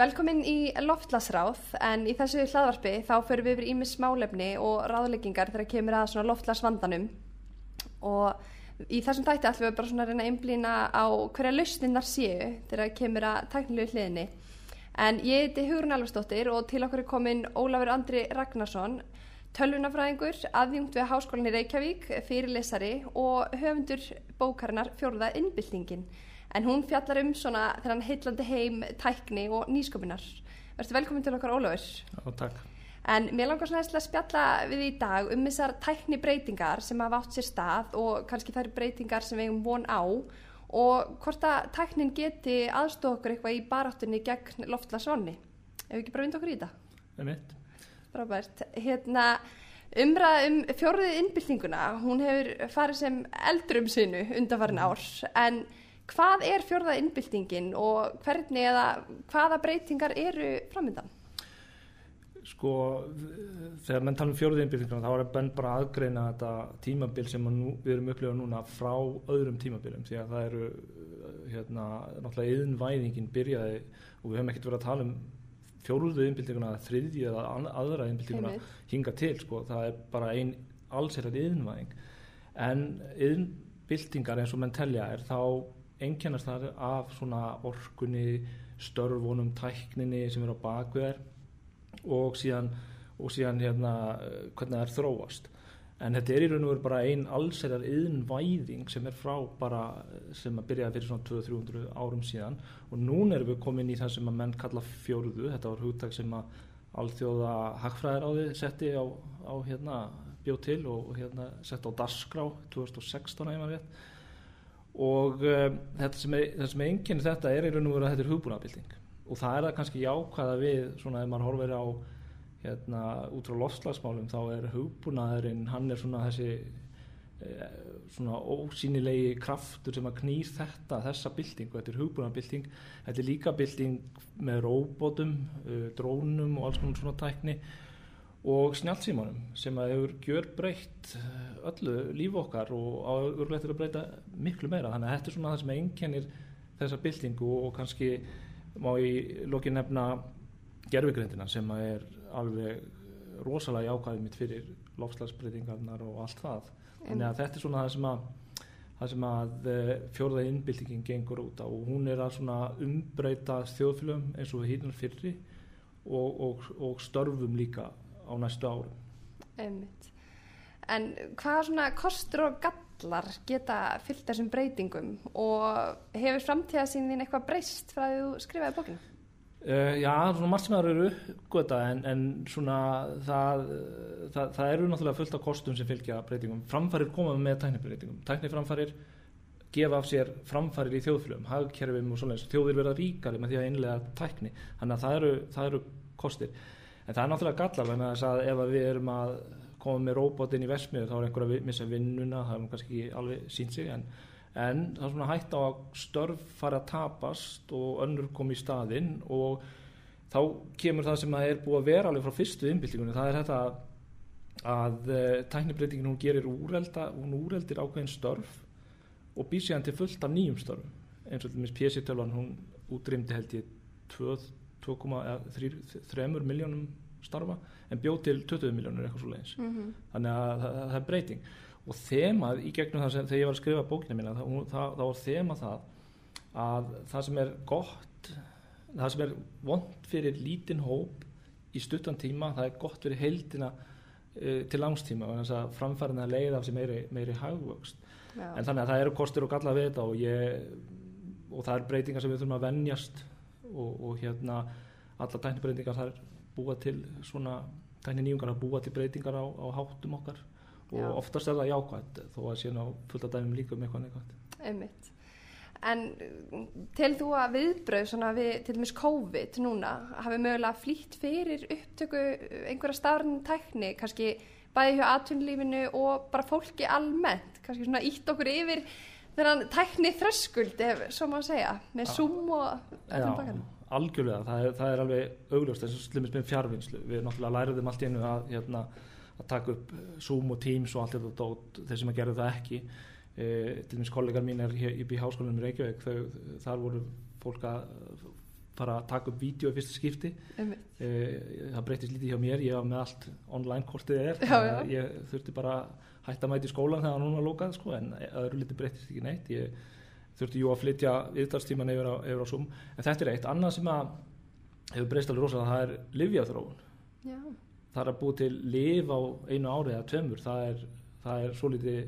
Velkomin í loftlasráð en í þessu hlaðvarpi þá förum við yfir ímis smálefni og ráðleggingar þegar kemur að svona loftlasvandanum og í þessum tætti ætlum við bara svona að reyna að einblýna á hverja lausninnar séu þegar kemur að tæknilegu hliðinni. En ég heiti Hugrun Alvarsdóttir og til okkur er komin Ólafur Andri Ragnarsson, tölvunafræðingur, aðjungt við Háskólinni Reykjavík, fyrirlesari og höfundur bókarinnar Fjórða innbyltingin en hún fjallar um svona þennan heitlandi heim, tækni og nýsköpunar. Verður velkomin til okkar Ólafur. Já, takk. En mér langar svona að spjalla við í dag um þessar tækni breytingar sem hafa átt sér stað og kannski þær breytingar sem við hefum von á og hvort að tæknin geti aðstofa okkur eitthvað í baráttunni gegn loftlasvonni. Ef við ekki bara vinda okkur í þetta? Það er mitt. Frábært. Hérna, umræða um fjóruðið innbyltinguna, hún hefur farið sem eldur um sinu undanfarin ár en Hvað er fjörða innbyltingin og hvernig eða hvaða breytingar eru framöndan? Sko, þegar menn tala um fjörða innbyltingina þá er það bara aðgreina þetta tímabil sem nú, við erum upplifað núna frá öðrum tímabilum því að það eru hérna, náttúrulega yðinvæðingin byrjaði og við höfum ekkert verið að tala um fjörðu innbyltinguna þriðji eða aðra innbyltinguna hinga til sko, það er bara einn allsherjar yðinvæðing en yðinbyltingar eins og menn telja er þá einkennast það af svona orkunni, störfunum, tækninni sem er á bakveðar og síðan, og síðan hérna, hvernig það er þróast. En þetta er í raun og veru bara einn allserjar yðnvæðing sem er frá bara, sem að byrjaði fyrir svona 200-300 árum síðan. Og núna erum við komin í það sem að menn kalla fjóruðu, þetta var hugtak sem að alþjóða hagfræðir á því setti á, á hérna, bjóð til og hérna sett á Dasgrá 2016 að ég maður rétt og um, þetta sem er, er enginn þetta er í raun og veru að þetta er hugbúnabilding og það er það kannski jákvæða við svona ef maður horfir á hérna út frá lofslagsmálum þá er hugbúnaðurinn, hann er svona þessi eh, svona ósýnilegi kraftur sem að knýr þetta þessa bilding og þetta er hugbúnabilding þetta er líka bilding með róbótum, uh, drónum og alls konar svona tækni og snjálfsímanum sem að hefur gjör breytt eh, öllu líf okkar og áurlegt er að breyta miklu meira. Þannig að þetta er svona það sem einkennir þessa byltingu og kannski má ég loki nefna gerfugrindina sem að er alveg rosalega jákvæðið mitt fyrir lofslagsbreytingarnar og allt það. Þannig að þetta er svona það sem að það sem að eh, fjórða innbyltingin gengur út á. Og hún er að svona umbreyta þjóðfélögum eins og hínunar fyrri og, og, og störfum líka á næstu árum. Einmitt. En hvað svona kostur og gallar geta fyllt þessum breytingum og hefur framtíðasínin eitthvað breyst frá því þú skrifaði bókinu? Uh, já, svona margt sem það eru uppgöta en, en svona það, það, það eru náttúrulega fullt af kostum sem fylgja breytingum. Framfærir koma með tæknifbreytingum. Tækniframfærir gefa af sér framfærir í þjóðflögum, hagkerfum og svona þjóðir verða ríkari með því að innlega tækni. Þannig að það eru, það eru kostir en það er náttúrulega gallar með þess að ef við erum að koma með róbotinn í vesmiðu þá er einhver að missa vinnuna það er kannski alveg sínt sig en, en það er svona hægt á að störf fara að tapast og önnur kom í staðinn og þá kemur það sem að er búið að vera alveg frá fyrstu innbyltingunni það er þetta að, uh, tæknibreitingin hún gerir úrelda hún úreldir ákveðin störf og býr hann til fullt af nýjum störfum. Eins og til minnst PC-tölvan hún útrýmdi held ég 2 2,3 miljónum starfa en bjóð til 20 miljónur eitthvað svo leiðis mm -hmm. þannig að það, það er breyting og þemað í gegnum það sem þegar ég var að skrifa bókina mína þá, þá, þá var þema það að það sem er gott það sem er vond fyrir lítinn hóp í stuttan tíma það er gott fyrir heildina uh, til langstíma og þess að framfærin að leiða af sér meiri, meiri hagvöxt Já. en þannig að það eru kostur og galla við þetta og, ég, og það er breytingar sem við þurfum að vennjast og, og hérna alla tæknibreitingar þar búa til svona tækninýjungar að búa til breytingar á, á háttum okkar og Já. oftast er það jákvæmt þó að síðan á fullta dæmum líka um eitthvað neikvæmt Einmitt. En til þú að viðbröð svona við til dæmis COVID núna hafi mögulega flýtt fyrir upptöku einhverja stafrinn tækni kannski bæði hjá atvinnlífinu og bara fólki almennt kannski svona ítt okkur yfir þennan tækni þröskuld ef svo má segja með Zoom og bakana algjörlega, það er, það er alveg augljóst eins og slimist með fjárvinnslu við náttúrulega læriðum allt einu að, hérna, að taka upp Zoom og Teams og allt þetta og þeir sem að gera það ekki e, til dæmis kollegar mín er hér í háskólanum í Reykjavík þau, þar voru fólk að fara að taka upp vídeo í fyrsta skipti. E, það breytist lítið hjá mér ég var með allt online kortið er Já, já. ég þurfti bara að hætta að mæta í skólan þegar núna lókað sko, en öðru lítið breytist ekki neitt. Ég þurfti jú að flytja viðtalstíman yfir á, yfir á Zoom. En þetta er eitt, annað sem að hefur breyst alveg rosalega, það er livjaþróun það er að búið til liv á einu ári eða tveimur, það er, það er svo litið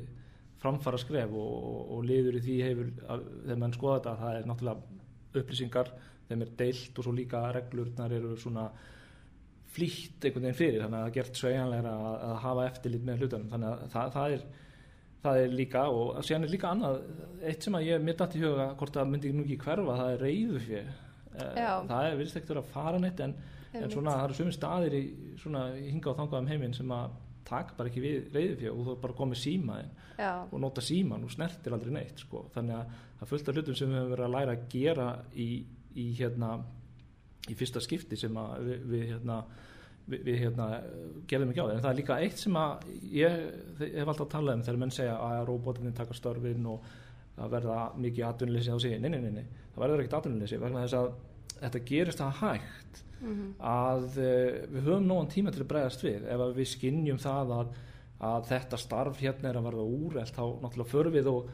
framfara skref og, og, og liður í því hefur, að, þegar mann skoða þetta, það er náttúrulega upplýsingar, þeim er deilt og svo líka reglurnar eru svona flýtt einhvern veginn fyrir þannig að það er gert sveigjanlegra að, að hafa eftirlit með hlutunum, þannig að það, það er það er líka og síðan er líka annað eitt sem að ég mitt átt í huga hvort það myndi nú ekki hverfa, það er reyðu fyrir Já. það er virðist ekkert að fara neitt en en svona það eru sömur staðir í svona hinga og þangað um heiminn sem að taka bara ekki við reyðufjö og þú bara komið símaðin já, og nota síman og snertir aldrei neitt sko. þannig að það fullt af hlutum sem við höfum verið að læra að gera í, í hérna í fyrsta skipti sem að við, við hérna við, við hérna gerðum ekki á það en það er líka eitt sem að ég, hef alltaf talað um þegar menn segja að robotinni taka störfin og það verða mikið atvinnuleysi á sig nei, nei, nei, nei, það verður ekkert atvinnuleysi vegna þess að þetta gerist það hægt mhm, að uh, við höfum nógan tíma til að bregðast við. Ef að við skinnjum það að, að þetta starf hérna er að verða úrelt þá náttúrulega förum við og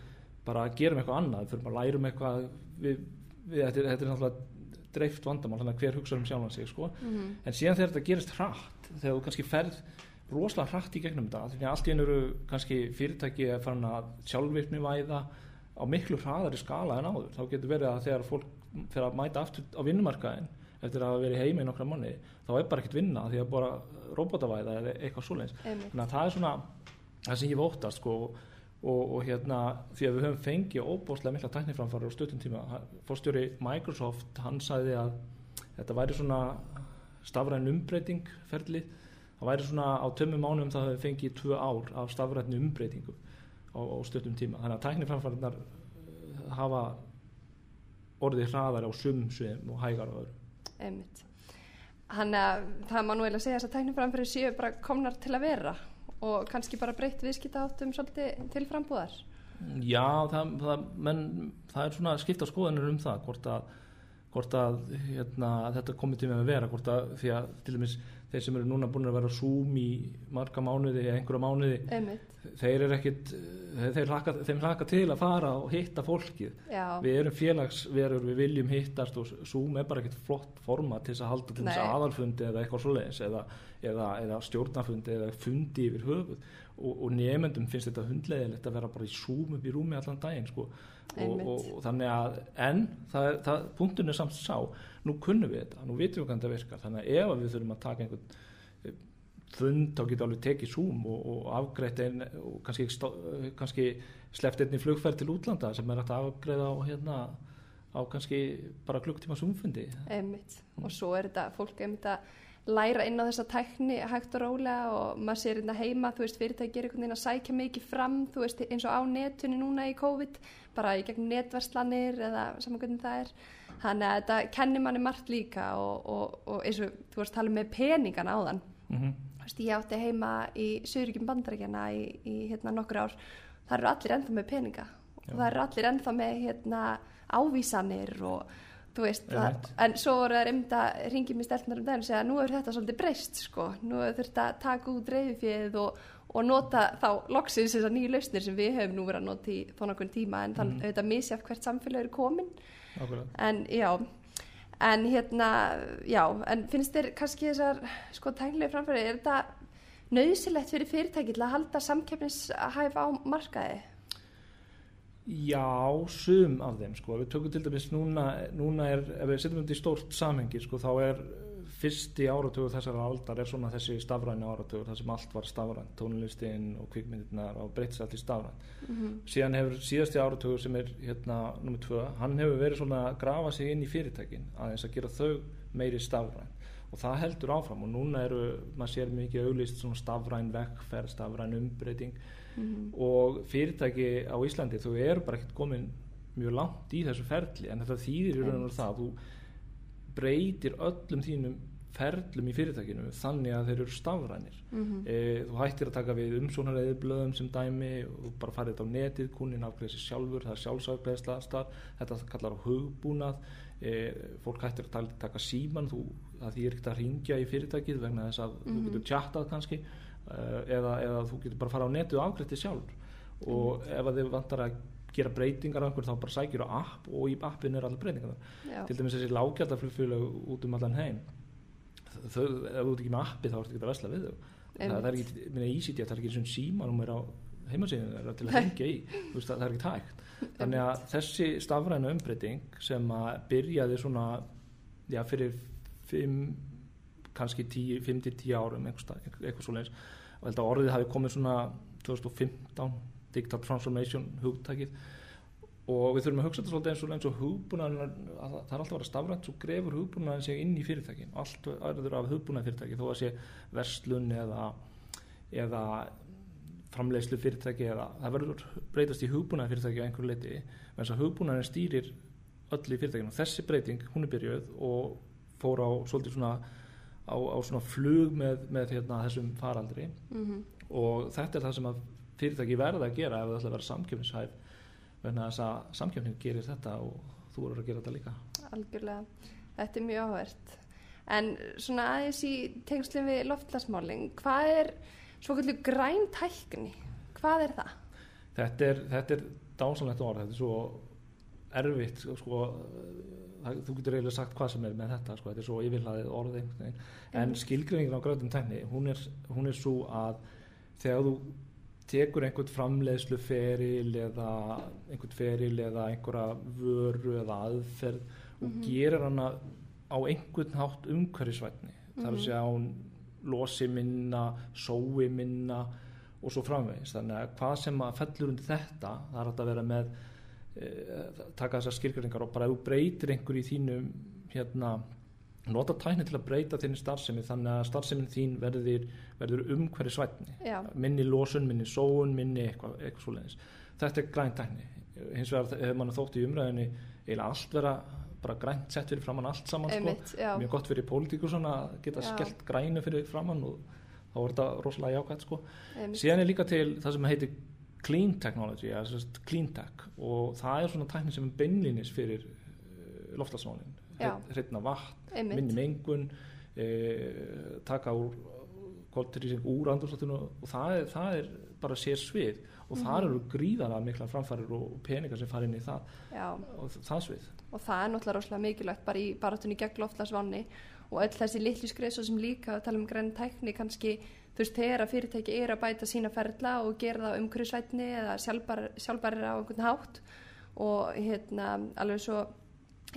bara gerum eitthvað annað, við förum að lærum eitthvað við, við, þetta, er, þetta er náttúrulega dreift vandamál, þannig að hver hugsa um sjálfan sig sko. mhm, en síðan þegar þetta gerist hratt þegar þú kannski ferð rosalega hratt í gegnum þetta þannig að allt í einu eru kannski fyrirtæki að fara að sjálfvirkni væða á miklu hraðari skala en áður þá getur verið að þegar fólk fyrir að mæta aftur á vinnumarkaðin eftir að verið heima í nokkra manni þá er bara ekkert vinna því að bara robotavæða eða eitthvað einmitt. þannig að það er svona það sem ég vóttast sko, og, og hérna því að við höfum fengið óbúslega mikla tækniframfæri á stuttum tíma fórstjóri Microsoft hann sagði að þetta væri svona stafræn umbreyting ferli. Það væri svona á tömmu mánum það hefði fengið tvö ár af stafræn umbreytingu á, á stuttum tíma. Þannig að tækniframfærinar hafa orðið hraðar á sum sviðum og hægar öðrum. Einmitt. Hann að það má nú eiginlega segja þess að tækniframfyrir séu bara komnar til að vera og kannski bara breytt viðskipta áttum svolítið til frambúðar. Já, það, það, menn, það er svona skipta skoðanir um það hvort að, hvort að hérna, þetta komið tíma að vera hvort að því að til dæmis þeir sem eru núna búin að vera Zoom í marga mánuði eða einhverja mánuði Einmitt. þeir eru ekkit þeir, hlaka, þeim hlaka til að fara og hitta fólkið. Já, við erum félagsverur, við viljum hittast og Zoom er bara ekkit flott forma til þess að halda til þess aðalfundi eða eitthvað svoleiðis eða, eða, eða stjórnafundi eða fundi yfir höfuð. Og, og nefendum finnst þetta hundlegilegt að vera bara í Zoom upp í rúmi allan daginn sko. og, og, og þannig að en það, það, punktun er samt sá nú kunnum við þetta, nú vitum við hvernig þetta virkar. Þannig að ef við þurfum að taka einhvern eh, fund þá getur alveg tekið Zoom og, og afgreitt einn og kannski, stó- kannski sleppt einn í flugferð til útlanda sem er hægt að afgreiða á hérna á kannski bara klukktíma Zoom-fundi. Einmitt. Og svo er þetta fólk einmitt að læra inn á þessa tækni hægt og rólega og maður sér hérna heima, þú veist, fyrirtæki er einhvern veginn að sækja mikið fram, þú veist, eins og á netunni núna í COVID, bara í gegnum netverslanir eða saman hvernig það er. Þannig að þetta kennir manni margt líka og, og, og eins og þú veist, tala með peningan áðan. mm -hmm. Þú veist, ég átti heima í Suðuríkjum bandaríkjana í, í hérna nokkur ár það eru allir ennþá með peninga og það eru allir ennþá með hérna ávísanir og þú veist það, en svo voru það reymd að ringi mér stelpunar um daginn og segja nú er þetta svolítið breyst sko nú er þurft að taka út reyðufjöð og, og nota þá loksins þessar nýju lausnir sem við höfum nú verið að nota í þó nokkur tíma en þannig Mhm. auðvitað misjaf hvert samfélag eru komin Akkurat. en já en hérna, já, en finnst þér kannski þessar, sko, tæknilega framfæri er þetta nöðsilegt fyrir fyrirtæki til að halda samkeppnishæf á markaði? Já, sum af þeim sko. Við tökum til dæmis núna, núna er, ef við setjum þetta í stórt samhengi sko, þá er fyrsti áratugur þessara aldar er svona þessi stafræni áratugur þar sem allt var stafrænt, tónlistin og kvikmyndirnar og breytist allt í stafrænt. Mm síðan hefur síðasti áratugur sem er hérna nummið tvö, hann hefur verið svona að grafa sig inn í fyrirtækin aðeins að gera þau meiri stafræn. Og það heldur áfram og núna eru maður sér mikið auglýst svona stafræn vekkferð, stafræn umbreyting. -hmm. og fyrirtæki á Íslandi þau eru bara ekkert komin mjög langt í þessu ferli en þetta þýðir í raun og það að þú breytir öllum þínum ferlum í fyrirtækinu þannig að þeir eru stafrænir. Mhm. e, þú hættir að taka við umsónareiði blöðum sem dæmi og bara farið þetta á netið, kunnin afgreðir sér sjálfur það er sjálfsafgreðsla þetta kallar á hugbúnað. E, fólk hættir að taka síman þú, það því er ekkert að ringja í fyrirtækið vegna þess að þú getur tjattað kannski uh, eða, eða þú getur bara að fara á netu og afgrætti sjálf og ef að þið vantar að gera breytingar á einhver þá bara sækir á app og í appinu er allir breytingar Já. til dæmis þessi lágjaldaflugfélög út um allan heim þau, ef þú ert ekki með appi þá ertu ekki að vesla við þau. Það, það er ekki, minna EasyJet, það er ekki svona símanúmer á heimasíðinu til að hengja í. Þú veist, það, er ekki tækt. Þannig að þessi stafræna umbreyting sem að byrjaði svona já, fyrir 5 kannski 5-10 árum eitthvað, eitthvað svo leins og held að orðið hafi komið svona 2015 Digital Transformation hugtækið og við þurfum að hugsa þetta svolítið eins og, eins og hugbúnaðin það er alltaf að vera stafrænt svo grefur hugbúnaðin sig inn í fyrirtækin. Allt aðraður af hugbúnaði fyrirtæki þó að sé verslun eða, eða framleiðslu fyrirtæki eða það verður breytast í hugbúnaði fyrirtæki á einhverju leiti en þess að hugbúnaðin stýrir öll í fyrirtækinu. Og þessi breyting hún er byrjuð og fór á svolítið svona á, á svona flug með, með hérna, þessum faraldri. Mhm. og þetta er það sem að fyrirtæki verða að gera ef það ætla að vera samkjöfnishæf vegna þess að samkjöfning gerir þetta og þú verður að gera þetta líka. Algjörlega, þetta er mjög áhvert. En svona aðeins í tengslum við loftlasmálin hvað er svo kallu græn tækni? Hvað er það? þetta er, þetta er dásanlegt orð. Þetta er svo erfitt sko, þú getur eiginlega sagt hvað sem er með þetta sko, þetta er svo yfirlaðið orð einhvern veginn. en skilgreiningin á gröðum tækni hún er, hún er svo að þegar þú tekur einhvern framleiðslu feril eða einhvern feril eða einhverja vöru eða aðferð og gerir hana á einhvern hátt umhverfisvætni þar að segja að hún losi minna, sói minna og svo framvegis. Þannig að hvað sem að fellur undir þetta það er að vera með e, taka þessar skilgjöringar og bara ef þú breytir einhver í þínum hérna nota tækni til að breyta þinni starfsemi þannig að starfsemin þín verður, verður umhverju svætni Já. minni losun, minni sóun, minni eitthvað, eitthvað svoleiðis. Þetta er græn tækni hins vegar hefur mann þótt í umræðinni eiginlega allt vera bara grænt sett fyrir framann allt saman Einmitt, sko. mjög gott fyrir pólitíkur svona að geta Já. skellt grænu fyrir framann og þá er þetta rosalega jákvæmt sko. Einmitt. síðan er líka til það sem heitir clean technology clean tech og það er svona tækni sem er beinlínis fyrir loftlagsmálin Já. Hreitna vatn, Einmitt. minni mengun e, taka úr koltrýsing úr andursláttunum og það er, það er bara sér svið og Mhm. þar eru gríðarlega mikla framfærir og peningar sem fara inn í það Já. og það svið og það er náttúrulega rosalega mikilvægt bara í barátunni gegn loftlagsvanni og öll þessi litlu skrið svo sem líka að tala um græn tækni kannski þú veist þegar að fyrirtæki er að bæta sína ferla og gera það umhverfisvætni eða sjálfbar, sjálfbarir á einhvern hátt og hérna alveg svo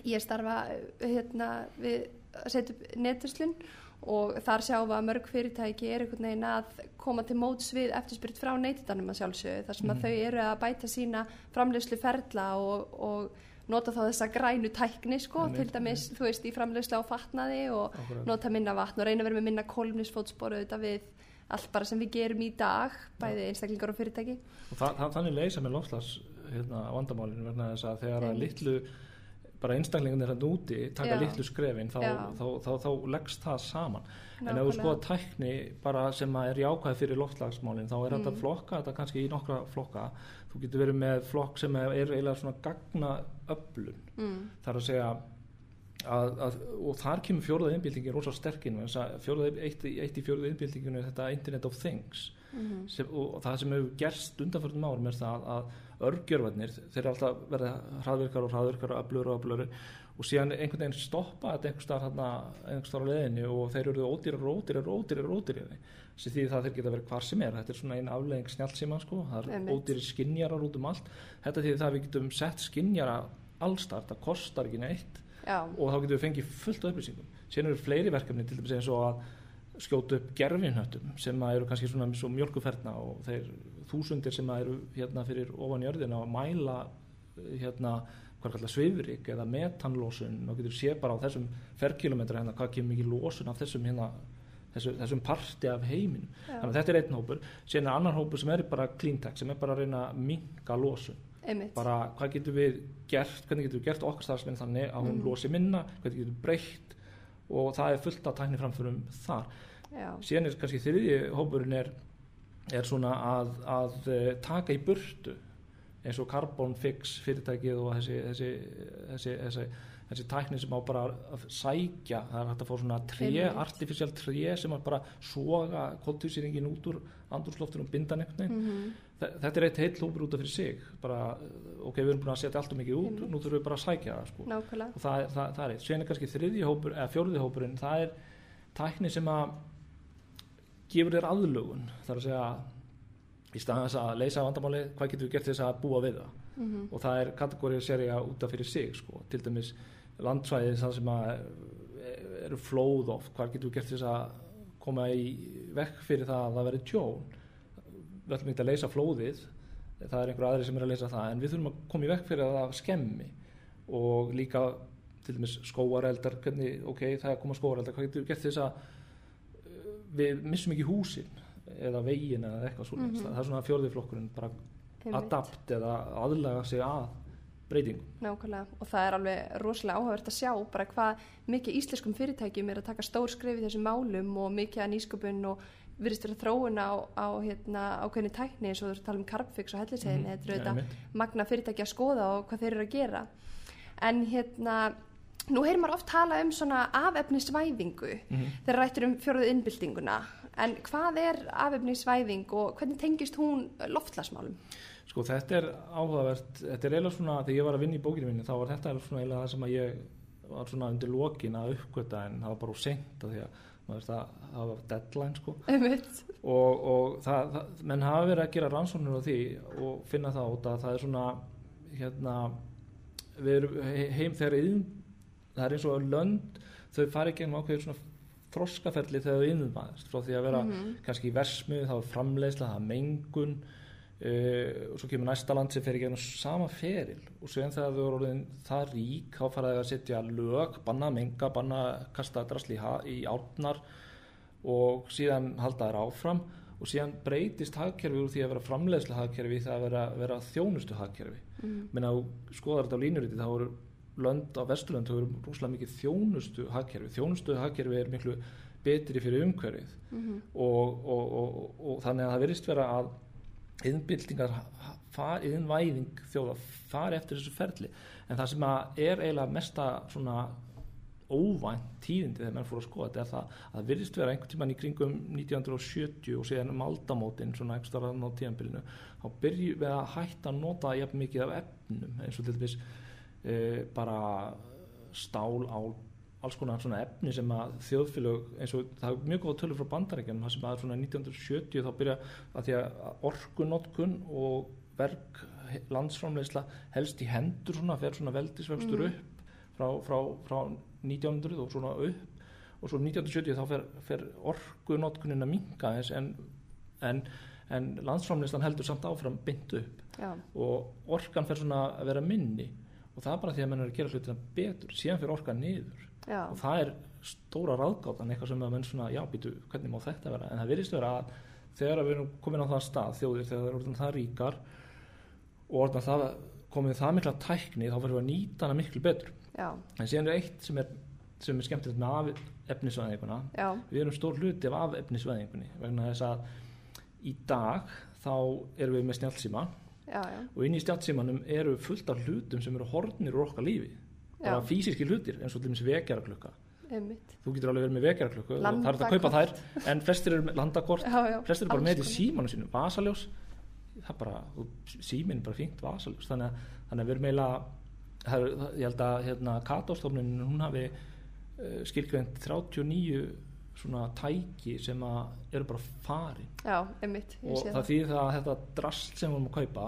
ég starfa hérna við að setja upp netuslun og þar sjáum við að mörg fyrirtæki er einhvern veginn að koma til móts við eftirspyrt frá neytidanum að sjálfsögðu þar sem að þau eru að bæta sína framleiðslu ferla og, og nota þá þessa grænu tækni sko, til dæmis, þú veist, í framleiðslu á fatnaði og Akkúrat. nota minna vatn og reyna að vera með minna kolumnisfótspor auðvitað við allt bara sem við gerum í dag bæði einstaklingar og fyrirtæki. Og það, það, þannig leysa með loftslags hérna, vandamálinu verna þess að þegar að litlu bara einstaklingarnir hérna úti taka litlu skrefin þá, þá, þá, þá, leggst það saman en ef þú Nákvæmlega. skoða tækni bara sem að er jákvæð fyrir loftslagsmálin þá er Mm. þetta flokka, þetta kannski í nokkra flokka þú getur verið með flokk sem er er eiginlega svona gagna öflun mm. þar að segja að, að, og þar kemur fjóruða innbyltingin rosa sterkinn eitt, eitt í fjóruða innbyltinginu er þetta Internet of Things Mhm. sem, og það sem hefur gerst undanförnum árum er það að örgjörfarnir þeir eru alltaf verið hraðvirkar og hraðvirkar og öflur og öflur og síðan einhvern veginn stoppa þetta einhvern staðar á leðinu og þeir eru ódýrar og ódýrar og ódýrar og ódýrar sem því það þeir geta verið hvar sem er. Þetta er svona einn aflegging snjálfsíma sko. Það er Einmitt. ódýrir skinjarar út um allt. Þetta því það við getum sett skinjara allstar, það kostar ekki neitt. Já, og þá getum við fengið fullt af upplýsingum. Síðan eru fleiri verkefni til dæmis eins og að skjóta upp gerfinhöttum sem eru kannski svona svo mjölkuferna og þeir þúsundir sem að eru hérna fyrir ofan jörðina að mæla eh, hérna hvað kallar svifrik eða metanlósun og getur sé bara á þessum ferkilometra hérna hvað kemur mikið lósun af þessum hérna þessu, þessum parti af heiminu Já. þannig að þetta er einn hópur síðan er annar hópur sem er bara clean tech sem er bara að reyna að minka lósun einmitt bara hvað getum við gert hvernig getum við gert okkar starfsmenn þannig að hún Mhm. losi minna, hvernig getum við breytt og það er fullt af tækni framförum þar. Já, Síðan er kannski þriðji hópurinn er, er svona að, að eh, taka í burtu eins og Carbon Fix fyrirtækið og þessi, þessi, þessi, þessi, þessi tækni sem á bara að sækja. Það er hægt að fá svona tré, artificial tré sem að bara soga koltvísýringin út úr andursloftur og binda nefni Mhm. þetta er eitt heill hópur út af fyrir sig. Bara, ok, við erum búin að setja allt og mikið út Einmitt. nú þurfum við bara að sækja það sko. nákvæmlega. Og það, það, það er eitt, síðan er kannski þriðji hópur eða fjóriði hópurinn, það er tækni sem að gefur þér aðlugun, það er að segja í staðan þess að leysa vandamáli hvað getur við gert þess að búa við það Mhm. og það er kategórið serja út af fyrir sig sko. til dæmis landsvæði það sem eh, eru flóð oft, hvað getur við gert þess að koma í vekk fyrir það að það veri tjón við ætlum ekki að leysa flóðið það er einhver aðri sem er að leysa það en við þurfum að koma í vekk fyrir að það skemmi og líka til dæmis skóareldar hvernig, ok, það er að koma skóareldar hvað getur við gert þess að við missum ekki húsin eða vegin eða eitthvað svona Mhm. það er svona fjórðiflokkurinn bara adapt eða aðlaga sig að breytingum. Nákvæmlega. Og það er alveg rosalega áhugavert að sjá bara hvað mikið íslenskum fyrirtækjum er að taka stór skrif í þessum málum og mikið að nýsköpun og virðist vera þróun á, á hérna, ákveðni tækni eins og þú ert að tala um Carbfix og hellisegin, Mhm, þetta eru ja, magna fyrirtæki að skoða og hvað þeir eru að gera. En hérna nú heyrir maður oft tala um svona afefnisvæðingu Mhm. þegar rættur um fjóruðu innbyltinguna en hvað er afefnisvæðing og hvernig tengist hún loftlasmálum? Sko þetta er áhugavert, þetta er eiginlega svona, þegar ég var að vinna í bókinu minni þá var þetta eiginlega það sem að ég var svona undir lokin að uppgöta en það var bara úr seint að því að maður veist að það var deadline sko og, og það, það, menn hafa verið að gera rannsóknir á því og finna það út að það er svona hérna við erum he- heim þegar yðn, það er eins og lönd þau fari gegnum ákveður svona þroskaferli þegar þau innumæðast frá því að vera Mhm. kannski í versmið, það er framleiðsla, það er mengun uh, og svo kemur næsta land sem fer í gegnum sama feril og síðan þegar þau eru orðin það rík þá fara þau að setja lög, banna menga, banna kasta drasli í, árnar og síðan halda þær áfram og síðan breytist hagkerfi úr því að vera framleiðsla hagkerfi það að vera, vera þjónustu hagkerfi Mm. menn að þú skoðar þetta á línuriti þá eru lönd á vesturlönd þá eru rúslega mikið þjónustu hagkerfi. Þjónustu hagkerfi er miklu betri fyrir umhverfið. Mhm. og, og, og, og, og þannig að það verðist vera að innbyltingar innvæðing þjóða fari eftir þessu ferli. En það sem er eiginlega mesta svona óvænt tíðindi þegar menn fór að skoða þetta er það að það virðist vera einhvern tíman í kringum 1970 og síðan um aldamótin svona ekki starfaðan á tíðanbyrjunu þá byrjum við að hætta að nota jafn mikið af efnum eins og til dæmis e, bara stál á alls konar svona efni sem að þjóðfélög eins og það er mjög góð tölur frá bandarækjum það sem að svona 1970 þá byrja að því að orkunotkun og verk landsframleysla helst í hendur svona, fer svona veldisvöxtur Mhm. upp frá, frá, frá 1900 og svona upp. Og svo 1970 þá fer, fer orkunotkunin að minka þess en, en, en landsframleyslan heldur samt áfram bynd upp. Já, og orkan fer svona að vera minni og það er bara því að menn er að gera hlutina betur síðan fer orkan niður. Já, og það er stóra ráðgáttan eitthvað sem að menn svona, já býtu, hvernig má þetta vera? En það virðist vera að þegar við erum komin á það stað, þjóðir, þegar það er orðin það ríkar og orðin það komið það mikla tækni, þá verðum við að nýta hana miklu betur. Já, en síðan er eitt sem er, sem er skemmtilegt með efnisvæðinguna við erum stór hluti af af efnisvæðingunni vegna þess að í dag þá erum við með snjálfsíma já, já, og inn í snjálfsímanum eru fullt af hlutum sem eru hornir úr okkar lífi. Bara Já. físiski hlutir eins og til dæmis vekjaraklukka. Einmitt. þú getur alveg verið með vekjaraklukku og það er hægt að kaupa þær en flestir eru með landakort. Flestir eru bara með í símanu sínum. Vasaljós það er bara, símin er bara fínt vasaljós. Þannig að, þannig að við erum eiginlega það er, það- ég held að hérna, Katostofnin hún hafi uh, skilgreint 39 svona tæki sem að eru bara farin Já, einmitt, og það það. þýðir það að þetta drast sem við erum að kaupa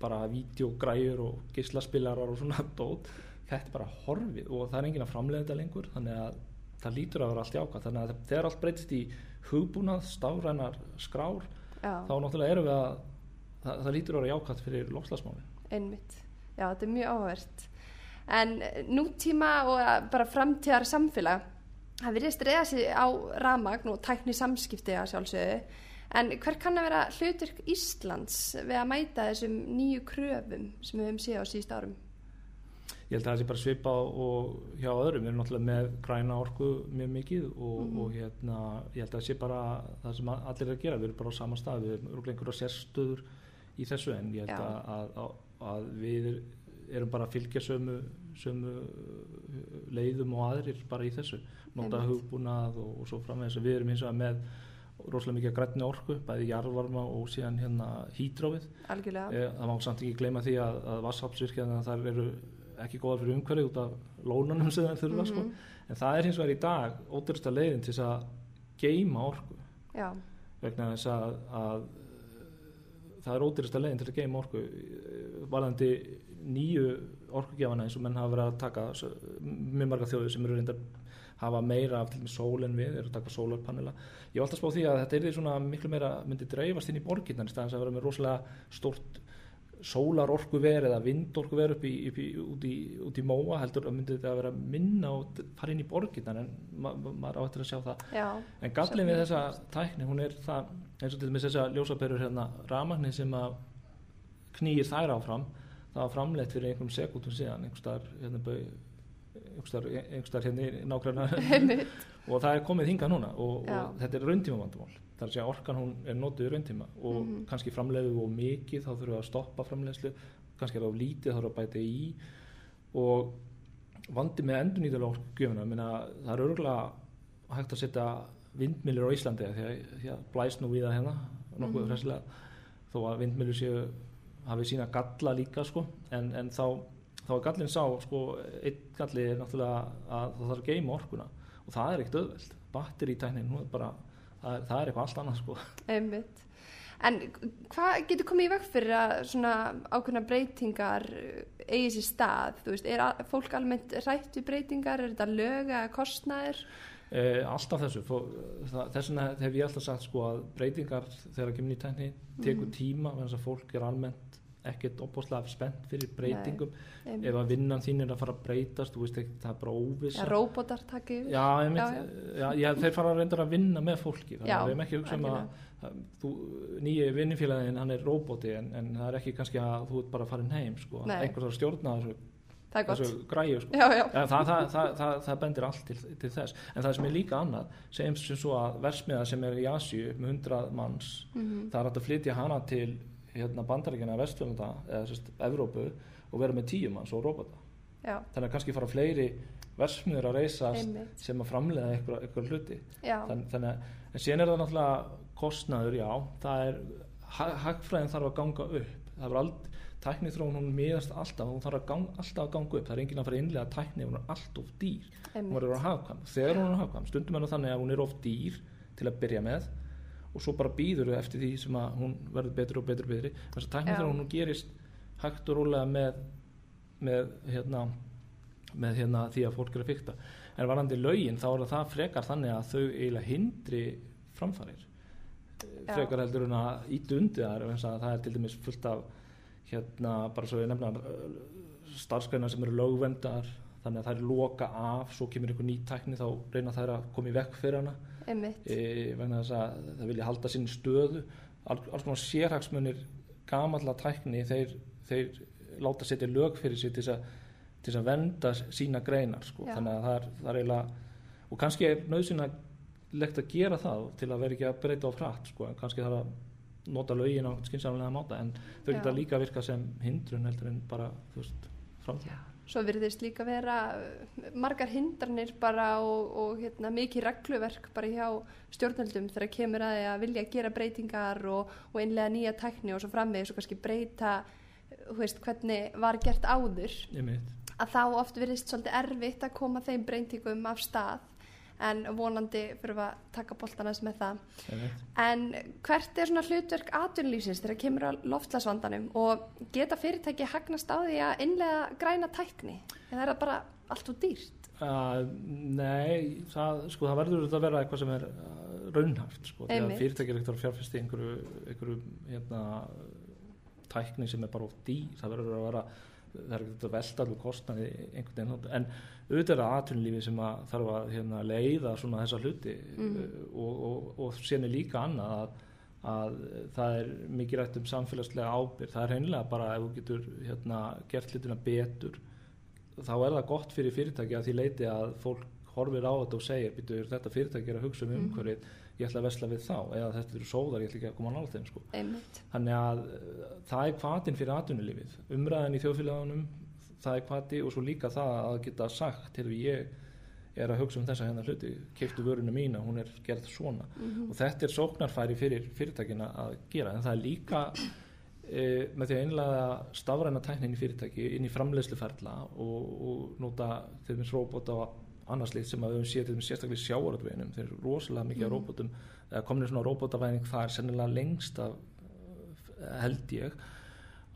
bara vídeogræjur og gíslaspilarar og svona dót þetta er bara horfið og það er enginn að framlega þetta lengur þannig að það lítur að vera allt jákvæð þannig að þegar allt breytist í hugbúnað, stafrænar skrár Já, þá náttúrulega erum við að það, það lítur að vera jákvæð fyrir lofslagsmáli einmitt. Já, þetta er mjög áhvert. En nútíma og eh, bara framtíðar samfélag, það virðist reyða sig á ramagn og tækni samskipti að sjálfsögðu. En hver kann að vera hlutverk Íslands við að mæta þessum nýju kröfum sem við höfum séð á síðust árum? ég held að það sé bara svipa og hjá öðrum, við erum náttúrulega með græna orku mjög mikið og, Mhm. og hérna, ég held að það sé bara það sem allir eru að gera, við erum bara á sama stað við erum einhverja sérstöður í þessu en ég held að, að, að við erum bara að fylgja sömu sömu leiðum og aðrir bara í þessu. Nota hugbúnað og, og svo framvegis. Við erum eins og með rosalega mikið grætni orku, bæði jarðvarma og síðan hérna hítrófið algjörlega. Eh, það má samt ekki gleyma því að, að vassaflsvirkjana þar eru ekki góðar fyrir umhverju út af lónunum sem það þurfa sko. Mhm. en það er hins vegar í dag ódursta leiðin til að geima orku. Já, vegna þess að, að eh, það er ódursta leiðin til að geima orku. Eh, varðandi nýju orkugjafana eins og menn hafa verið að taka mjög marga þjóðir sem eru reyndar hafa meira af til með sól en við eru að taka sólarpanela. Ég var alltaf að spá því að þetta er því svona miklu meira myndi dreifast inn í borginnar í staðans að vera með rosalega stórt sólarorku verið eða vindorku verið upp í, upp í, út, í, út í móa heldur að myndi þetta að vera minna og fara inn í borginnar en ma ma maður áttir að sjá það. Já, En gallin við þessa tækni, hún er það, eins og til dæmis þessa ljósaperur hérna, ramagni sem að knýir þær áfram, það var framleitt fyrir einhverjum sekúndum síðan, hérna, einhverstaðar einhverstaðar hérna nákvæmna einmitt og það er komið hingað núna og, og þetta er rauntíma vandamál. Það er að orkan hún er notuð í rauntíma og Mhm. kannski framleiðu og mikið þá þurfum við að stoppa framleiðslu, kannski er það of lítið þá þurfum við að bæta í og vandi með endurnýtulega orkugjöfuna, það er örgulega hægt að setja vindmillir á Íslandi því að, að blæst nú við það hérna nokkuð mm þó að vindmillir séu hafi sína galla líka sko en, en þá, þá er gallin sá sko, einn galli er náttúrulega að það þarf að geima orkuna og það er ekkert auðveld batteritæknin, hún er bara það er, það er eitthvað allt annað sko Einmitt. En hvað getur komið í veg fyrir að svona ákveðna breytingar eigi sér stað? Þú veist, er að, fólk almennt rætt við breytingar? Er þetta lög eða kostnæður? Eh, alltaf þessu þess vegna hef ég alltaf sagt sko að breytingar þegar kemur ný tækni tekur Mhm. tíma þess að fólk er almennt ekkert opbóðslega spennt fyrir breytingum Einmitt. ef að vinnan þín er að fara að breytast þú veist ekki, það er bara óvissa Já, róbótar takið yfir? Já, Já, já, já, þeir fara að reynda að vinna með fólki þannig að við erum ekki að hugsa um að, þú, nýji vinnifélagin hann er róbóti en, en það er ekki kannski að þú ert bara að fara heim sko, Nei. einhvers að stjórna þessu, þessu græju sko. Já, já. Ja, það, það, það, það, það bendir allt til, til þess en það sem er líka annað segjum sem svo að versmiða sem er í Asju með 100 manns Mhm. það er að flytja hana til hérna, bandaríkjana vestfjölda eða sérst, Evrópu og vera með 10 manns og robota Já, þannig að kannski fara fleiri versmiður að reysast einmitt. sem að framleiða eitthvað, eitthvað hluti. Þann, þannig að en síðan er það náttúrulega kostnaður, já. Það er, ha- hagfræðin þarf að ganga upp. Það er aldrei tækni þróun hún miðast alltaf, hún þarf að gang, alltaf að ganga upp. Það er enginn að fara að innlega tækni ef hún er allt of dýr. Hún einmitt. verður að hagkvæm. Þegar hún er hagkvæm, stundum er það þannig að hún er of dýr til að byrja með og svo bara býður þau eftir því sem að hún verður betur og betur og betri þess að tækni Já. þegar hún gerist hægt og rólega með með hérna með hérna því að fólk er að fykta en varandi lögin þá er það frekar þannig að þau eiginlega hindri framfarir Já. frekar heldur en að ítu undir þar þess að það er til dæmis fullt af hérna bara svo ég nefna starfskræna sem eru lögvendar þannig að það er loka af svo kemur einhver ný tækni þá reyna þær að koma í vekk fyrir hana. E, vegna þess að það vilja halda sinni stöðu. Al, alls konar sérhagsmunir gamalla tækni þeir, þeir láta setja lög fyrir sig til þess að, að venda sína greinar sko. Þannig að það er, það er eiginlega og kannski er nöðsynlegt að gera það til að vera ekki að breyta á frætt sko. en kannski þarf að nota lögin á skynsamlega máta en þau geta líka virka sem hindrun heldur en bara þú veist, framtíð Svo virðist líka vera uh, margar hindranir bara og, og hérna, mikið regluverk bara hjá stjórnöldum þegar kemur að að vilja gera breytingar og, og innlega nýja tækni og svo framvegis og kannski breyta þú veist, hvernig var gert áður. Að þá oft virðist svolítið erfitt að koma þeim breytingum af stað en vonandi fyrir að taka boltanast með það. Einmitt. En hvert er svona hlutverk atvinnulífsins þegar kemur á loftlasvandanum og geta fyrirtæki hagnast á því að innlega græna tækni? Eða er það bara allt úr dýrt? Uh, nei, það, sko, það verður að vera eitthvað sem er uh, raunhæft sko, því að fyrirtæki er ekkert að fjárfesti einhverju, einhverju hérna, tækni sem er bara of dýr það verður að vera það er ekkert að velta alveg kostnaði einhvern veginn en auðvitað er það atvinnulífi sem að þarf að hérna, leiða svona þessa hluti Mhm. uh, og, og, og er líka annað að, að það er mikið rætt um samfélagslega ábyrgð það er hreinlega bara ef þú getur hérna, gert hlutina betur þá er það gott fyrir fyrirtæki að því leiti að fólk horfir á þetta og segir þetta fyrirtæki er að hugsa um Mhm. umhverfið ég ætla að vesla við þá eða þetta eru sóðar, ég ætla ekki að koma nála þeim sko. Þannig að uh, það er hvatin fyrir atvinnulífið umræðan í þjóðfélagunum það er kvati og svo líka það að geta sagt til ég er að hugsa um þessa hérna hluti keiftu vöruna mína, hún er gerð svona Mhm. og þetta er sóknarfæri fyrir fyrirtækina að gera en það er líka e, með því að einlega stafræna tæknin í fyrirtæki inn í framleiðsluferla og, og nota til dæmis róbóta og annars líkt sem að við höfum séð til dæmis sérstaklega í sjávaröldveginum þeir eru rosalega mikið mm. Af róbótum komin svona róbótavæðing það er sennilega lengst af held ég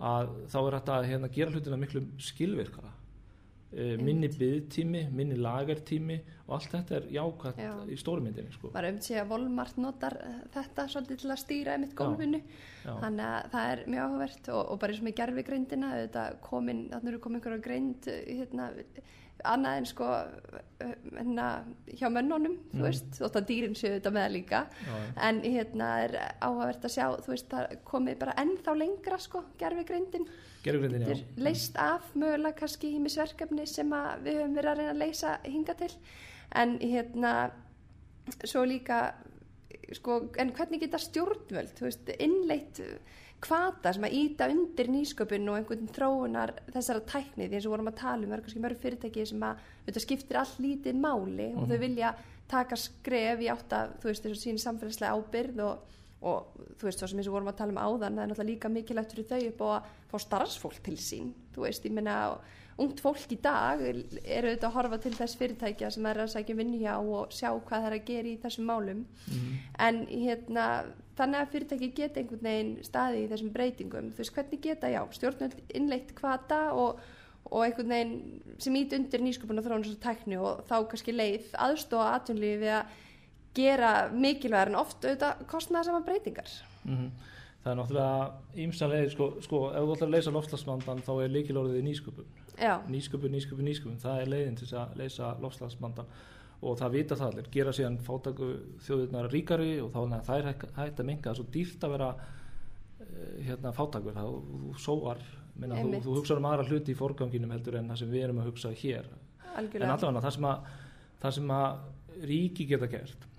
að þá er þetta að hérna, gera hlutina miklu skilvirkara e, minni byðtími, minni lagertími og allt þetta er jákvæmt Já. í stórumyndinni sko. Var um sig að Volmart notar eh, þetta svolítið til að stýra einmitt gólfinu Já. þannig að það er mjög áhugavert og, og bara eins og með gerfi greindina komin, þannig eru komin einhverja greind eh, hérna, annað en sko hérna, hjá mönnunum þú Mm. veist, þótt að dýrin séu þetta með líka. Já, en hérna er áhugavert að sjá þú veist, það komið bara ennþá lengra sko, Gerfugrindin, er leist af mögulega kannski hímisverkefni sem við höfum verið að reyna að leysa hinga til. En hérna svo líka sko, en hvernig geta stjórnvöld þú veist, innleitt kvata sem að íta undir nýsköpun og einhvern þróunar þessara tækni því eins og vorum að tala um, það er kannski mörg fyrirtæki sem að þetta skiptir all lítið máli og Mhm. þau vilja taka skref í átt að þú veist, þessu sín samfélagslega ábyrð og, og þú veist, svo sem og vorum að tala um áðan það er náttúrulega líka mikilvægt fyrir þau upp á að fá starfsfólk til sín, þú veist, ég meina ungt fólk í dag eru auðvitað að horfa til þess fyrirtækja sem er að sækja vinnu hjá og sjá hvað það er að gera í þessum málum Mhm. en hérna, þannig að fyrirtæki geta einhvern veginn staði í þessum breytingum þú veist hvernig geta, já, stjórnvöld innleitt kvata og, og einhvern veginn sem ít undir nýsköpun og þróunar og tækni og þá kannski leið aðstóða atvinnlífi við að gera mikilvægar en oft auðvitað kostnaða saman breytingar. Mhm. Það er náttúrulega ímsalega, sko, sko, ef þú ætlar að leysa loftslagsmandan þá er líkilorðið nýsköpun. já, Nýsköpun, nýsköpun, nýsköpun, það er leiðin til að leysa loftslagsmandan og það vita það allir, gera síðan fátaku þjóðirnar ríkari og þá það er hægt að minga, það er svo dýrt að vera eh, hérna fátakur, það þú sóar, minna, þú, þú hugsaður um aðra hluti í forganginum heldur en það sem við erum að hugsa hér. En algjörlega. allavega það sem að, það sem að ríki geta gert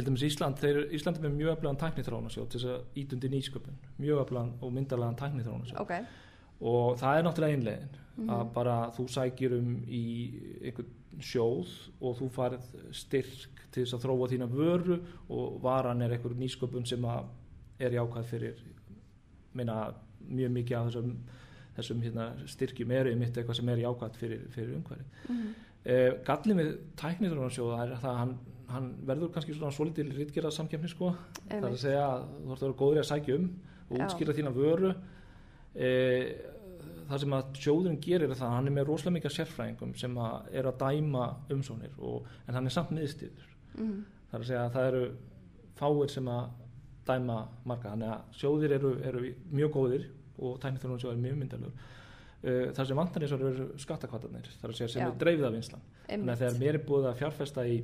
til dæmis Ísland, þeir, Ísland er með mjög öflagan tæknithrónasjóð til þess að ítundi nýsköpun mjög öflagan og myndarlegan tæknithrónasjóð ok, og það er náttúrulega einlegin Mhm. að bara þú sækir um í einhvern sjóð og þú farið styrk til þess að þróa þína vöru og varan er einhver nýsköpun sem að er jákvæð fyrir minna mjög mikið af þessum, þessum hérna, styrkjum eru einmitt eitthvað sem er jákvæð fyrir, fyrir umhverfið Mhm. Eh, gallið með tækniþrónarsjóða er það að hann, hann verður kannski svona svolítil ritgerða samkefni sko. Það er að segja að þú ert að vera góður í að sækja um og Já. útskýra þína vöru. Eh, það sem að sjóðurinn gerir er það að hann er með rosalega mikið sérfræðingum sem að er að dæma umsónir og, en hann er samt miðstýður Mhm. það er að segja að það eru fáir sem að dæma marga þannig að sjóðir eru, eru mjög góðir og tækniþrónarsjóð er mjög myndalur uh, það sem vantar eins og eru er að segja sem er dreifða vinslan þannig að þegar mér er búið að fjárfesta í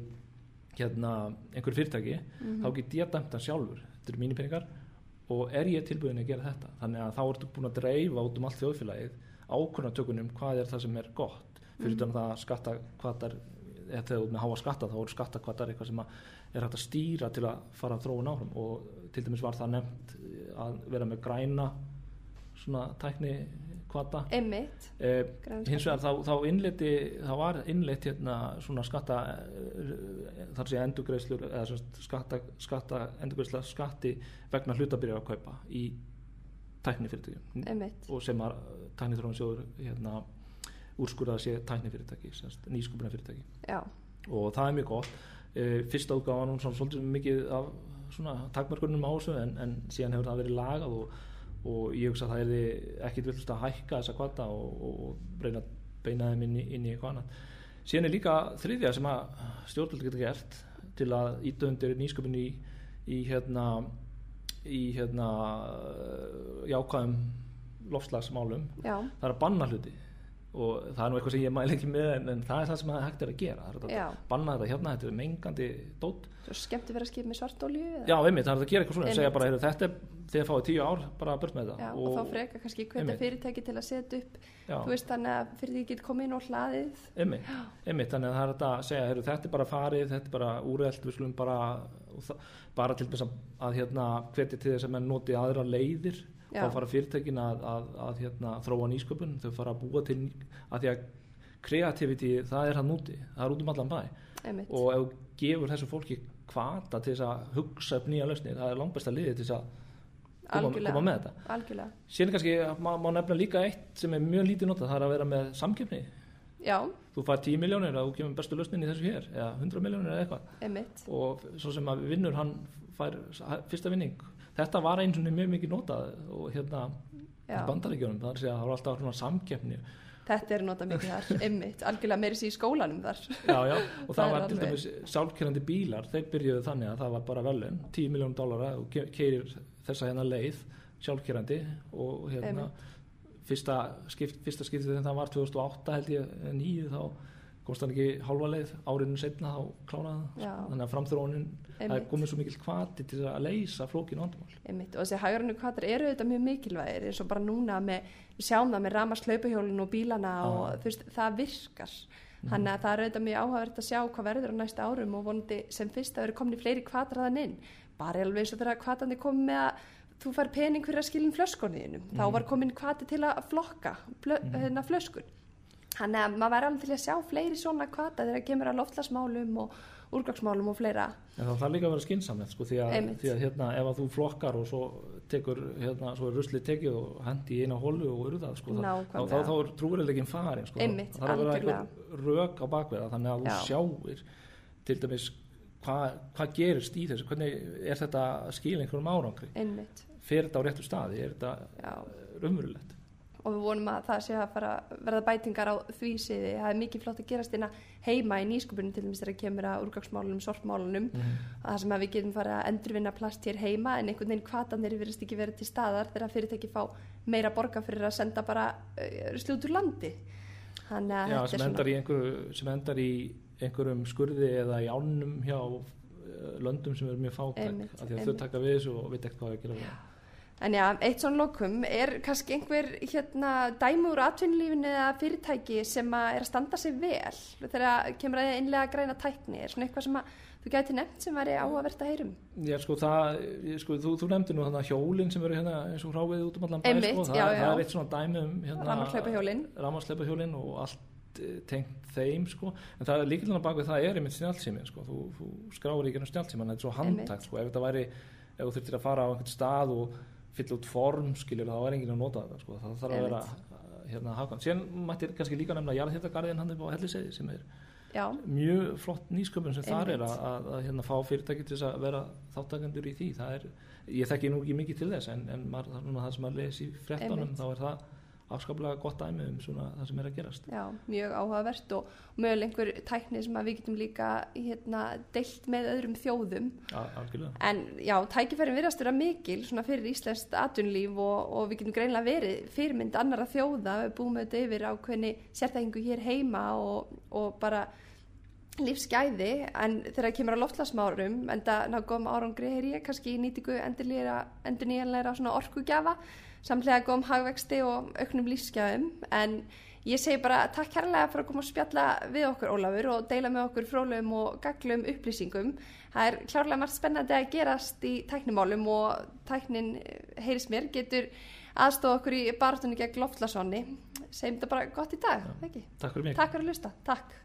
hérna einhver fyrirtæki Mhm. þá get ég dæmt það sjálfur þetta eru mínir peningar og er ég tilbúin að gera þetta þannig að þá ertu búin að dreifa út um allt þjóðfélagið ákvörnatökunum hvað er það sem er gott fyrir Mhm. utan það að skattakvatar eða þegar þú með háa skatta þá eru skattakvatar eitthvað sem að er hægt að stýra til að fara að þróun áfram og til dæmis var það nefnt að vera með græna svona tækni kvata einmitt. Eh, hins vegar þá, þá innleiti þá var innleitt hérna svona skatta eh, þar sé endurgreislur eða skatta, skatta endurgreisla skatti vegna hlutabyrja að kaupa í tæknifyrirtækjum. Og sem að tæknithrónarsjóður hérna úrskurðað sé tæknifyrirtæki nýskupuna fyrirtæki já, og það er mjög gott. E, fyrsta útgáfa nú svona svolítið mikið af svona takmarkunum á þessu en, en síðan hefur það verið lagað og, og ég hugsa að það er ekkit villust að hækka þessa kvata og, og, og reyna að beina þeim inn í, inn í eitthvað annað. Síðan er líka þriðja sem að stjórnvöld geta gert til að íta undir nýsköpun í, í hérna í hérna jákvæðum lofslagsmálum já, það er að banna hluti og það er nú eitthvað sem ég mæli ekki með en, en það er það sem það hægt er að gera. Það er að banna þetta hérna, þetta er mengandi dót. Svo skemmt að vera að skipa með svartolju já, einmitt, það er að gera eitthvað svona Einmitt. segja bara, heyrðu, þetta er, þið fáið tíu ár bara burt með þetta. Já, og, þá freka kannski Einmitt. fyrirtæki til að setja upp já, þú veist þannig að fyrir því getur komið inn á hlaðið. Einmitt, einmitt, þannig að það er að segja heyrðu, þetta er bara farið, þetta er bara úrelt við skulum bara, og það- bara til þess að, að hérna, hvetja til þess að menn noti aðra leiðir Já. þá fara fyrirtækin að, að, að hérna, þróa nýsköpun, þau fara að búa til að því að kreativiti það er hann úti, það er út um allan bæ. Einmitt, og ef þú gefur þessu fólki kvata til þess að hugsa upp nýja lausnir, það er langbæsta liðið til þess að koma, koma með þetta. Algjörlega, síðan kannski má, má nefna líka eitt sem er mjög lítið notað, það er að vera með samkeppni. Já, þú fær 10 miljónir að þú kemur bestu lausnin í þessu hér eða 100 miljónir eða eitthvað. Einmitt, og svo sem að vinnur hann fær fyrsta vinning þetta var eins og mjög mikið notað og hérna bandaríkjunum það er að það var alltaf svona samkeppni. Þetta er notað mikið þar, einmitt, algjörlega meiri sér í skólanum þar, já, já, og Það það var til dæmis sjálfkerrandi bílar þeir byrjuðu þannig að það var bara velun 10 miljónum dólara og ke- keirir þessa hérna leið sjálfkerrandi og hérna fyrsta, skipt, fyrsta skiptið þegar það var 2008 held ég, eða nýju þá komst hann ekki hálfa leið árinu setna þá kláraði það Já. þannig að framþróunin er komið svo mikil kvati til að leysa flókin vandamál. Einmitt. Og þessi hægrannu kvatar eru þetta mjög mikilvægir eins og bara núna með, við sjáum það með ramast hlaupahjólinu og bílana og Já. þú veist, það virkar. Þannig að það er auðvitað mjög áhugavert að sjá hvað verður á næsta árum og vonandi sem fyrst að verður komin í fleiri kvatar þann inn. Bara alveg eins og þegar kvatandi komið með að þú fær pening fyrir að skilin flöskunniðinu þá var komin kvati til að flokka blö, hérna flöskun þannig að maður verður alveg til að sjá fleiri svona kvata þegar kemur að loftlasmálum og úrgangsmálum og fleira. En það þarf líka að vera skinsamlegt sko, því, að, því að hérna, ef að þú flokkar og svo tekur hérna, svo er ruslið tekið og hendi í eina hólu og urða sko, þá, þá, þá, þá er trúverilegin farin sko, Einmitt, það þarf að vera einhver rök á bakveða þannig að þú Já. sjáir til dæmis hvað hva gerist í þessu hvernig er þetta að skila einhverjum árangri? Einmitt. Fer þetta á réttu staði, er þetta já. raunverulegt og við vonum að það sé að fara að verða bætingar á því siði. Það er mikið flott að gerast hérna heima í nýsköpunum til dæmis þegar kemur að úrgangsmálunum, sortmálunum mm. það sem að við getum farið að endurvinna plast hér heima en einhvern veginn kvatanir verðist ekki verið til staðar þegar fyrirtæki fá meira borga fyrir að senda bara uh, slút úr landi. Að Já, sem er endar, í einhverju, sem endar í einhverjum skurði eða í ánum hjá eh, löndum sem eru mjög fátæk af því að þau taka við þessu og veit ekki hvað þau gera við það. En já, eitt svona lokum, er kannski einhver hérna, dæmi úr atvinnulífinu eða fyrirtæki sem að er að standa sig vel þegar kemur að innlega græna tækni, er svona eitthvað sem að þú gæti nefnt sem væri áhugavert að heyrum? Já, sko, það, sko, þú, þú nefndi nú þannig að hjólinn sem eru hérna eins og hráfið út um allan bæ, Einmitt, sko, það, já, það já. er eitt svona dæmi um hérna, Rafmagnshlaupahjólin. rafmagnshlaupahjólin og allt eh, tengt þeim, sko, en það er líkilega bak við það er einmitt snjálfsími, sko, þú, þú skráir ekki ennum snjálfsíman, þetta er svo handtækt, sko, ef þetta væri, ef þú þurftir að fara á einhvern stað og fylla út form, skiljur, þá er enginn að nota þetta, sko, það þarf að vera hérna hafgan. Síðan mættir kannski líka nefna jarðhitagarðin hann upp á Helliseiði sem er Já, mjög flott nýsköpun sem þar er að, að, að hérna, fá fyrirtæki til þess að vera þáttakendur í því. Það er, ég þekki nú ekki mikið til þess en, en maður, það, er það sem maður les í fréttanum þá er það afskaplega gott dæmi um svona, það sem er að gerast. Já, mjög áhugavert og möguleg einhver tækni sem við getum líka hérna, deilt með öðrum þjóðum. Al- algjörlega. En já, tækifærin virðast vera mikil svona fyrir íslenskt atvinnulíf og, og við getum greinlega verið fyrirmynd annara þjóða, við búum auðvitað yfir ákveðni sérþækingu hér heima og, og bara lífsgæði. En þegar það kemur á loftlasmárum en það ná góðum árangri er ég kannski í nýtingu endur nýjanleira svona orkugjafa samlega góðum hagvexti og auknum lífsgæðum. En ég segi bara takk kærlega fyrir að koma að spjalla við okkur Ólafur og deila með okkur frólegum og gaglum upplýsingum. Það er klárlega margt spennandi að gerast í tæknimálum og tæknin eh, heyrist mér getur aðstofa okkur í baratunni gegn loftlasvanni segjum þetta bara gott í dag, ekki? Takk fyrir mig. Takk fyrir að hlusta, takk